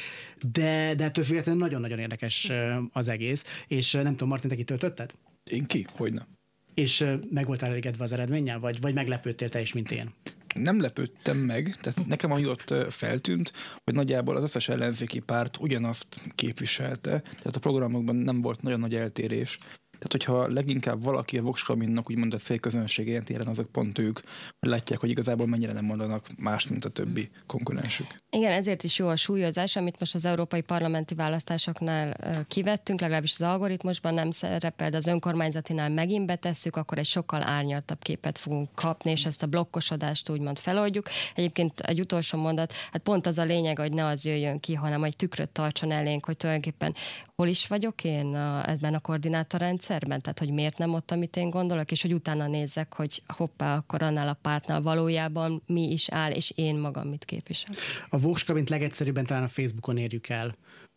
de, de ettől függetlenül nagyon-nagyon érdekes az egész, és nem tudom, Martin, te kitöltötted? Én ki? Hogyne. És meg voltál elégedve az eredménnyel, vagy, vagy meglepődtél te is, mint én? Nem lepődtem meg, tehát nekem ami ott feltűnt, hogy nagyjából az összes ellenzéki párt ugyanazt képviselte, tehát a programokban nem volt nagyon nagy eltérés. Tehát, hogyha leginkább valaki a Vox Kabinnak úgymond a félközönségén téren, azok pont ők, látják, hogy igazából mennyire nem mondanak más, mint a többi konkurensük. Igen, ezért is jó a súlyozás, amit most az európai parlamenti választásoknál kivettünk, legalábbis az algoritmusban nem szerepel, de az önkormányzatinál megint betesszük, akkor egy sokkal árnyaltabb képet fogunk kapni, és ezt a blokkosodást úgymond feloldjuk. Egyébként egy utolsó mondat, hát pont az a lényeg, hogy ne az jöjjön ki, hanem hogy tükröt tartson elénk, hogy tulajdonképpen hol is vagyok én a, ebben a koordinátorrendszerben, tehát hogy miért nem ott, amit én gondolok, és hogy utána nézzek, hogy hoppá, akkor annál a pártnál valójában mi is áll, és én magam mit képvisel. A Voxkabint legegyszerűbben talán a Facebookon érjük el.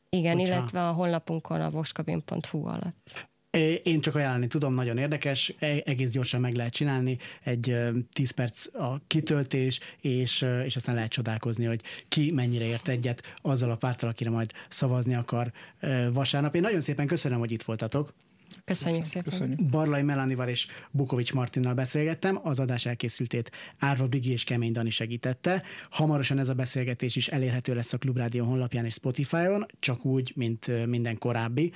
Igen, hogyha... illetve a honlapunkon a voxkabin.hu alatt. Én csak ajánlani tudom, nagyon érdekes, e, egész gyorsan meg lehet csinálni, egy 10 perc a kitöltés, és, és aztán lehet csodálkozni, hogy ki mennyire ért egyet azzal a pártal, akire majd szavazni akar vasárnap. Én nagyon szépen köszönöm, hogy itt voltatok. Köszönjük szépen. Köszönjük. Barlai Melanival és Bukovics Martinnal beszélgettem, az adás elkészültét Árva Bigi és Kemény Dani segítette. Hamarosan ez a beszélgetés is elérhető lesz a Klubrádió honlapján és Spotify-on, csak úgy, mint minden korábbi.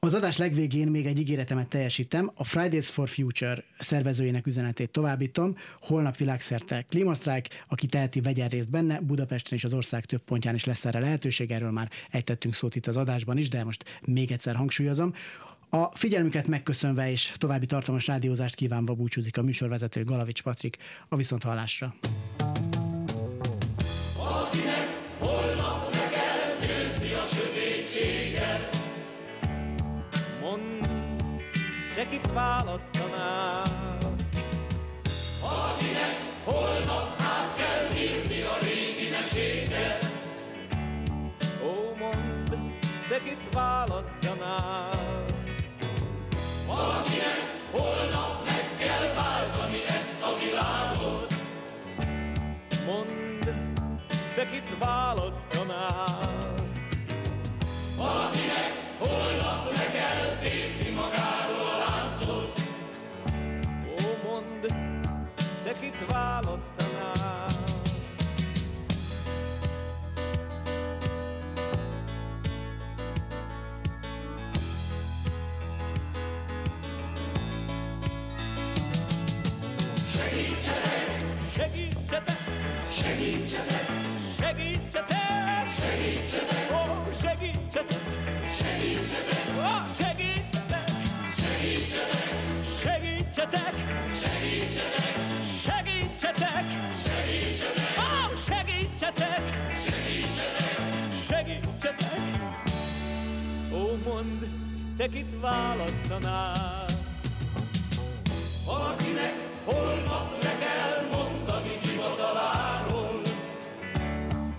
Az adás legvégén még egy ígéretemet teljesítem, a Fridays for Future szervezőjének üzenetét továbbítom. Holnap világszerte klímasztrájk, aki teheti, vegyen részt benne, Budapesten és az ország több pontján is lesz erre lehetőség, erről már ejtettünk szót itt az adásban is, de most még egyszer hangsúlyozom. A figyelmüket megköszönve és további tartalmas rádiózást kívánva búcsúzik a műsorvezető Galavics Patrik a viszonthallásra. de kit választanál? Akinek holnap át kell írni a régi meséket. Ó, mondd, kit választanál? Kit választanál? Valakinek holnap Segítsetek! Segítsetek! Segítsetek! Ó, segítsetek! Segítsetek! Segítsetek! Ó, mondd, te kit választanál? Valakinek holnap le kell mondani hivataláról.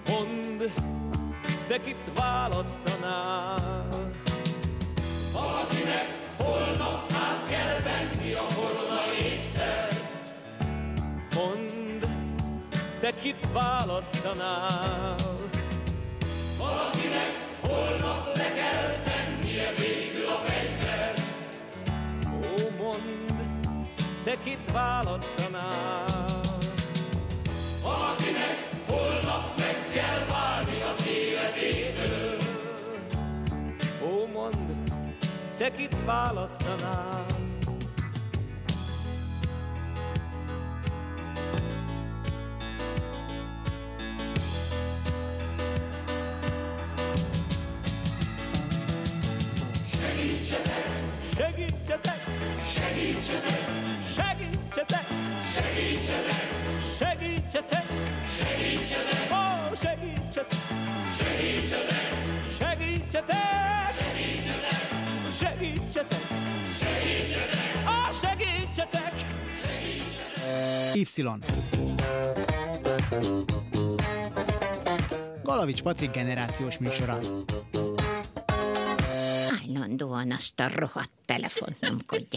Mondd, te kit választanál? Választanál? Valakinek holnap le kell tennie végül a fegyvert. Ó, mondd, te kit választanál? Valakinek holnap meg kell válni az életétől. Ó, mondd, te kit választanál? Segítsetek! Segítsetek! Segítsetek! Segítsetek! Segítsetek! Ó, segítsetek! Segítsetek! Segítsetek! Segítsetek! Segítsetek! Ó, segítsetek! Y. Galavics Patrik generációs műsora. Állandóan azt a rohadt telefont nyomkodják.